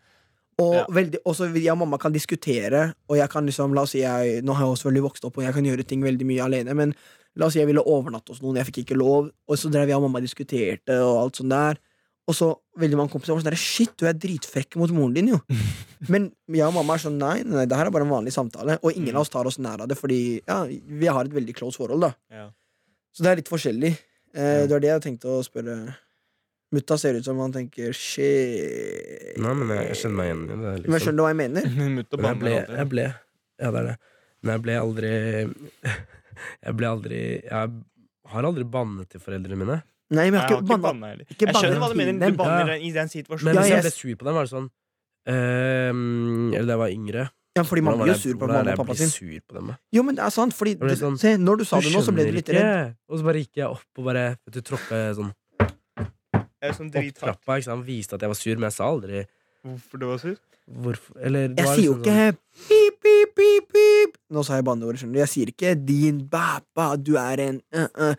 Og Ja. veldig, også jeg og mamma kan diskutere, og jeg kan liksom, la oss si jeg, Nå har jeg også veldig vokst opp, og jeg kan gjøre ting veldig mye alene, men la oss si jeg ville overnatte hos noen, jeg fikk ikke lov, og så drev jeg og mamma diskuterte, og alt sånt der. Og så veldig mange kompiser var sånn der, Shit, du er dritfrekk mot moren din, jo. Men jeg og mamma er sånn nei, nei, det her er bare en vanlig samtale, og ingen av oss tar oss nær av det, fordi ja, vi har et veldig close forhold, da. Ja. Så det er litt forskjellig. Eh. Det var det jeg tenkte å spørre. Mutta ser ut som han tenker shit Nei, men jeg, jeg kjenner meg igjen i det. Men Liksom. skjønner du hva jeg mener? Men jeg ble, jeg ble Ja, det er det. Men jeg ble aldri Jeg ble aldri Jeg har aldri bannet til foreldrene mine. Nei, men jeg har ikke ikke banna. Jeg skjønner hva du mener. Du banner Ja. i den Men situasjonen. Men hvis jeg- jeg ble sur på dem, var det sånn ehm, Eller da jeg var yngre. Ja, fordi man blir jo sur på mamma og pappa sin. sur på dem? Jo, men det er sant, fordi sånn, Se, når du sa Du det nå, så ble du litt redd. ikke. Og så bare gikk jeg opp og bare vet du, tråkka sånn sånn opp trappa. Ikke sant? Viste at jeg var sur, men jeg sa aldri Hvorfor du var sur? hvorfor. Eller Jeg sier jo liksom ikke pip, pip, pip, pip. Nå sa jeg banneordet, skjønner du. Jeg sier ikke 'din bæpa, du er en uh, uh.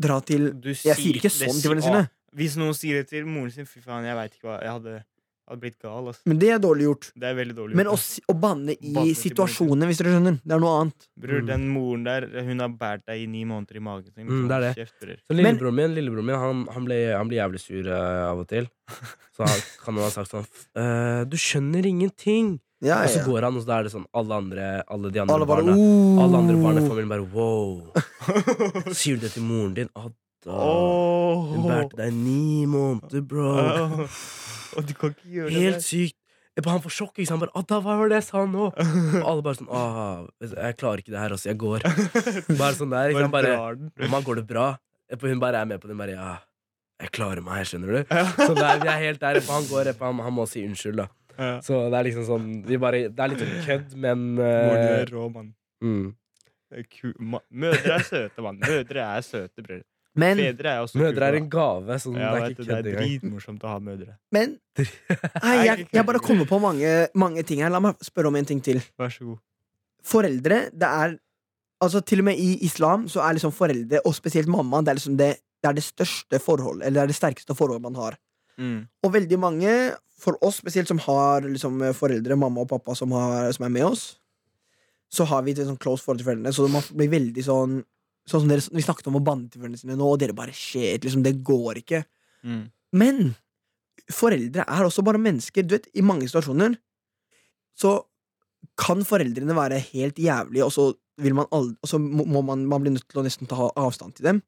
Dra til Du Jeg sier ikke sånn til vennene sine. Hvis noen sier det til moren sin, fy faen, jeg veit ikke hva Jeg hadde, hadde blitt gal. Altså. Men det er dårlig gjort. Det er veldig dårlig. Men å, gjort, å banne i Banne til situasjoner, hvis dere skjønner, det er noe annet. Bror, Mm. den moren der, hun har båret deg i ni måneder i magen. sin. Mm, det er det. Kjeft, bror. Så Men- lillebroren min, lillebroren min han, han, ble, han blir jævlig sur eh, av og til. Så han, kan han ha sagt sånn "F- eh, Du skjønner ingenting! Ja, Og så ja. går han, og så er det sånn alle andre Alle de andre Alle bare barna oh. Alle andre barna i familien bare wow. Sier du det til moren din? Adda. Hun bærte deg ni måneder, bro. Åh. Og du kan ikke gjøre Helt det. sykt. Jeg bare, han får sjokk. Ikke sant? Bare, Adda, hva var det jeg sa nå? Og alle bare sånn jeg klarer ikke det her, altså. Jeg går. Bare sånn der. Ikke sant? Bare. Mamma, går det bra? Hun bare er med på det. Bare, ja, jeg klarer meg, skjønner du? Så det er, vi er helt der. Han går, han, han må si unnskyld, da. Ja. Så det er liksom sånn vi bare, Det er litt sånn kødd, men uh, din eh, er rå, mann. mm. Mødre er søte, mann. Mødre er søte, bror. Men, Fedre er også Mødre er en gave. Sånn, Ja, det er ikke du, det er dritmorsomt å ha mødre. men Nei, jeg, jeg bare kommer på mange, mange ting her. La meg spørre om en ting til. Vær så god. Foreldre, det er Altså Til og med i islam så er liksom foreldre, og spesielt mamma, det er liksom det, det er det største forholdet, eller det er det sterkeste forholdet man har. Mm. Og veldig mange, for oss spesielt, som har liksom foreldre, mamma og pappa, som, har, som er med oss, så har vi et sånn close forhold til foreldrene, så man blir veldig sånn Sånn som dere, Vi snakket om foreldrene sine nå, og dere bare shit, liksom, det går ikke. Mm. Men foreldre er også bare mennesker. Du vet, I mange situasjoner så kan foreldrene være helt jævlige, og så, man aldri, og så må man, man bli nødt til å nesten ta avstand til dem.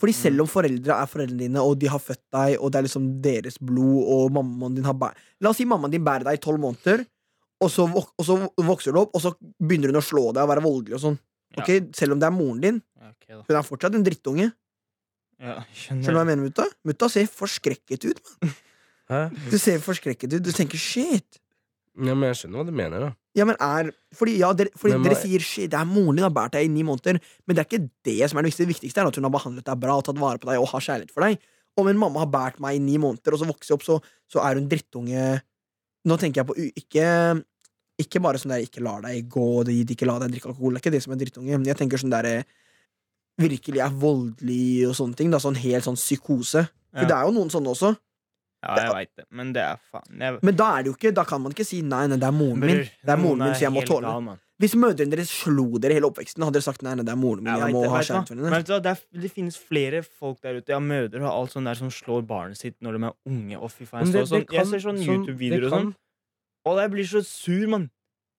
Fordi selv om foreldre er foreldrene dine, og de har født deg, og det er liksom deres blod, og mammaen din har bæ La oss si mammaen din bærer deg i tolv måneder, og så, og så vokser du opp, og så begynner hun å slå deg og være voldelig og sånn. Ok, Selv om det er moren din. Okay. Hun er fortsatt en drittunge. Ja, Skjønner du hva jeg mener, mutta? Mutta ser forskrekket ut. Hæ? Du ser forskrekket ut. Du tenker shit. Ja, men jeg skjønner hva du mener, da. Ja, men er Fordi, ja, dere, fordi Men dere sier shit, det er moren din har båret deg i ni måneder, men det er ikke det som er det viktigste. Det viktigste er at hun har behandlet deg bra og tatt vare på deg og har kjærlighet for deg. Om en mamma har båret meg i ni måneder, og så vokser jeg opp, så, så er hun drittunge Nå tenker jeg på ikke Ikke bare sånn der ikke lar deg gå De ikke la deg drikke alkohol. Det er ikke det som er drittunge. Jeg tenker sånn der virkelig er voldelig og sånne ting. Da, sånn helt sånn psykose. For det er jo noen sånne også. Ja, jeg veit det, men det er faen jeg... Men da er det jo ikke Da kan man ikke si nei, nei, det er moren min. Det er moren min, så jeg må tåle det. Hvis mødrene deres slo dere hele oppveksten, hadde dere sagt nei, nei, det er moren min. Jeg Jeg må det, ha kjærlighet for Men henne. det, det finnes flere folk der ute, ja, mødre og alt sånt der, som slår barnet sitt når de er unge. Og fy faen, jeg, sånn, jeg ser sånn sånn- YouTube-videoer og sånn, og jeg blir så sur, mann.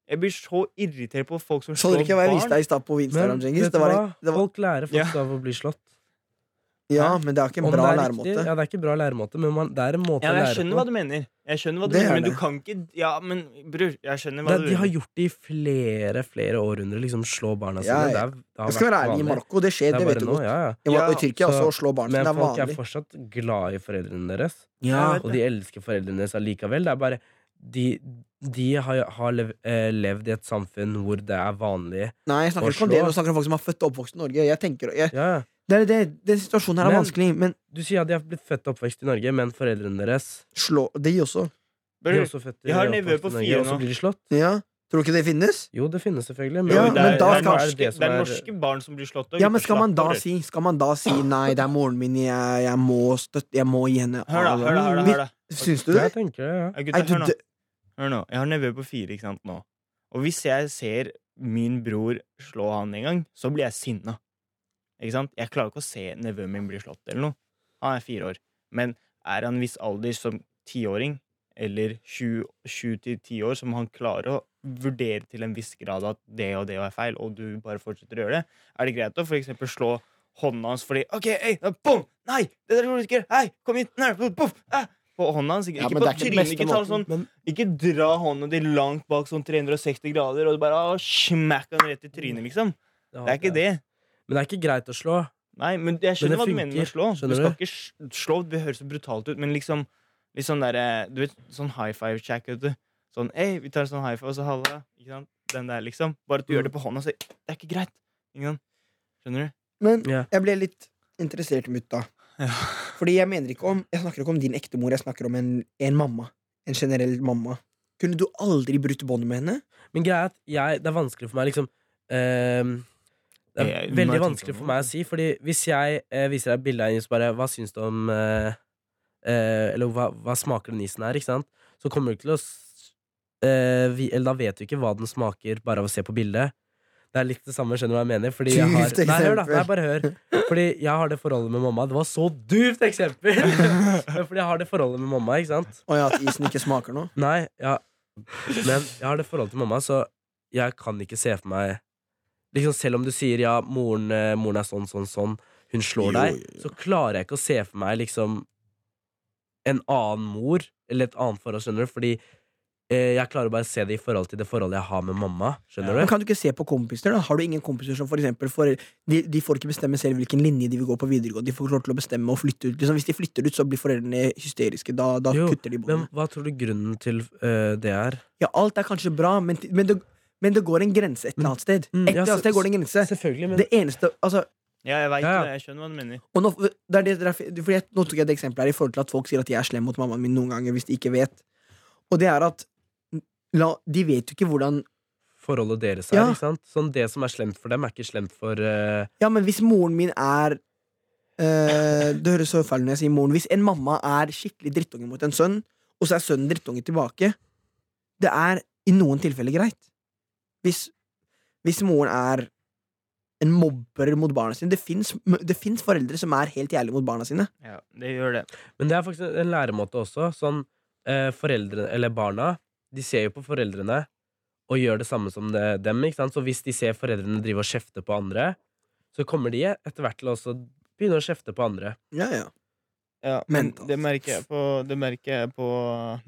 Jeg blir så irritert på folk som slår barn. Så dere ikke hva jeg viste deg i stad på Instagram, Men Djengis? vet Det du var, hva? det var, Folk lærer faktisk Ja. av å bli slått. ja, men det er ikke en Om bra læremåte. Ja, det er ikke bra læremåte, men man, det er en måte Ja, å jeg skjønner hva du mener. Jeg skjønner hva du Det mener, er men du kan ikke Ja, men bror, jeg skjønner hva Det, du de har gjort det i flere flere århundrer. Liksom slå barna sine. Ja, ja. Det, er, det skal være ærlig, i. Marokko, det skjer, Det det, vet du godt. ja, ja. I, Tyrkia så- også slår barn sin, Men det er folk er vanlig. fortsatt glad i foreldrene deres. Ja, Og de elsker foreldrene deres allikevel. Det er bare de, de har, har lev, eh, levd i et samfunn hvor det er vanlig Nei, jeg snakker ikke om det. Nå snakker jeg om folk som er født og oppvokst i Norge. Jeg tenker, jeg, Ja, ja. det er det, Den situasjonen her er Men- vanskelig, men Du sier at de har blitt født og oppvokst i Norge, men foreldrene deres slå De også. de er også født Jeg har nevø på fire Norge, og så nå. blir de slått. Ja. Tror du ikke det finnes? Jo, det finnes selvfølgelig. Men, Ja, men det er, da det er, norske, det det er norske barn som blir slått. og Ja, men skal man da si Skal man da si nei, det er moren min, jeg, jeg må støtte Jeg må gi henne Hør da, hør da, hør da, hør da. Syns du Jeg det? tenker det, ja. Ja, gutta, hør nå. Hør nå, jeg har nevø på fire ikke sant, nå. Og hvis jeg ser min bror slå han en gang, så blir jeg sinna. Ikke sant? Jeg klarer ikke å se nevøen min bli slått eller noe. Han er fire år. Men er han en viss alder som tiåring, eller sju til ti år, som han klarer å vurdere til en viss grad at det og det er feil, og du bare fortsetter å gjøre det, er det greit å for eksempel slå hånda hans fordi OK, ei, bom! Nei! Det der gjorde du ikke! Hei, kom hit! Nei, poff, ah! På hånda hans, ikke, Ja, ikke på trynet. Ikke ta sånn Men ikke dra hånda di langt bak sånn 360 grader og bare ah, smakk den rett i trynet, liksom. Det er ikke det. Men det er ikke greit å slå. Nei, men jeg skjønner men hva du mener med å slå. slå. Du skal du? ikke slå, det høres så brutalt ut, men liksom litt sånn derre Du vet, sånn high five-check, vet du. Sånn ei, vi tar en sånn high five, og så halla. Ikke sant? Den der, liksom. Bare at du Mm. gjør det på hånda, så det er ikke greit. Skjønner du? Men Ja. jeg ble litt interessert i mutta. Ja. Fordi jeg mener ikke om Jeg snakker ikke om din ekte mor, jeg snakker om en, en mamma. En generell mamma. Kunne du aldri brutt båndet med henne? Men greia er at jeg, det er vanskelig for meg liksom ehm, Det er Jeg- veldig vanskelig for meg å si, Fordi hvis jeg eh, viser deg et bilde av en is, bare Hva syns du om eh, eh, Eller hva, hva smaker den isen her, ikke sant? Så kommer du ikke til å eh, vi, Eller da vet du ikke hva den smaker bare av å se på bildet. Det er litt det samme, skjønner du hva jeg mener? Fordi jeg har, nei, hør da, nei, bare hør. Fordi jeg har det forholdet med mamma. Det var så duvt eksempel! Fordi jeg har det forholdet med mamma, ikke sant? Og ja, at isen ikke smaker noe? Nei, ja Men jeg har det forholdet til mamma, så jeg kan ikke se for meg Liksom Selv om du sier ja, moren, eh, moren er sånn, sånn, sånn, hun slår deg, jo, jo. så klarer jeg ikke å se for meg liksom en annen mor, eller et annet forhold, skjønner du? Fordi jeg klarer bare å se det i forhold til det forholdet jeg har med mamma. Skjønner ja. du? kan du ikke se på kompiser? da? Har du ingen kompiser som for eksempel for, de, de får ikke bestemme selv hvilken linje de vil gå på videregående. De får lov til å bestemme og flytte ut. Liksom, hvis de flytter ut, så blir foreldrene hysteriske. Da, da Jo, kutter de båndet. Men hva tror du grunnen til eh, det er? Ja, alt er kanskje bra, men, men, det, men det går en grense et eller annet sted. Mm, Et eller annet sted går det en grense. Selvfølgelig, men Det eneste Altså, Ja, jeg veit Ja, ja. det. Jeg skjønner hva du mener. og nå, det er det, det er, fordi jeg, nå tok jeg et eksempel her i forhold til at folk sier at jeg er slem mot mammaen min noen ganger hvis de ikke vet. Og det er at la, de vet jo ikke hvordan forholdet deres er. Ja. Ikke sant? Sånn, det som er slemt for dem, er ikke slemt for uh... Ja, men hvis moren min er uh, Det høres så feil ut når jeg sier moren. Hvis en mamma er skikkelig drittunge mot en sønn, og så er sønnen drittunge tilbake, det er i noen tilfeller greit. Hvis, hvis moren er en mobber mot barna sine Det fins finnes foreldre som er helt jævlige mot barna sine. Ja, det gjør det. Men det er faktisk en læremåte også. Sånn, eh, foreldre, eller barna, de ser jo på foreldrene og gjør det samme som det, dem. Ikke sant? Så hvis de ser foreldrene drive og kjefte på andre, så kommer de etter hvert til å også begynne å kjefte på andre. Ja, ja. Ja, men det merker jeg på, det merker jeg på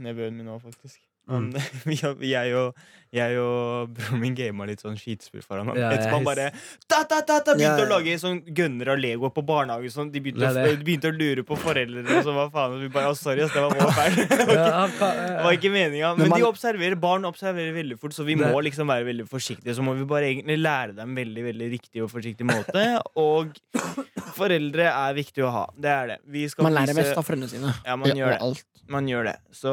nevøen min nå, faktisk. Han, vi, jeg, og, jeg og broren min gama litt sånn skitspill foran ham. Ja, Etterpå han bare da, da, da, da, begynte Ja, ja. å lage sånn gønner av Lego på barnehage. Sånn, de begynte, Det å, begynte å lure på foreldrene. Og så, hva faen, og vi bare, oh, sorry, ass, det var vår feil. Det var ikke- meninga. Men Men man- de observerer, barn observerer veldig fort, så vi Det- må liksom være veldig forsiktige. Så må vi bare egentlig lære dem veldig veldig riktig og forsiktig måte. Og foreldre er viktig å ha. Det er det. Vi skal Man lærer vise- mest av foreldrene sine. Ja, man gjør det. Man gjør det. Så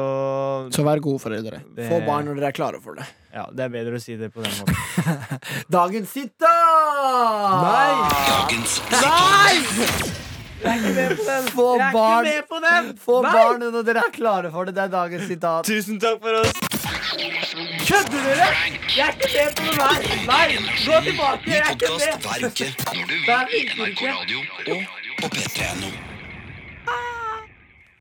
Så vær gode foreldre. Det- Få barn når dere er klare for det. ja, det er bedre å si det på den måten. Dagens sitat! Dagens Få barn, Få barn når dere er klare for det. Det er dagens sitat. Tusen takk for oss! Kødder dere?! Jeg er ikke med på det her! Nei! Gå tilbake! Jeg er ikke podkast med! hver uke når du vil i. NRK Radio og på p3.no.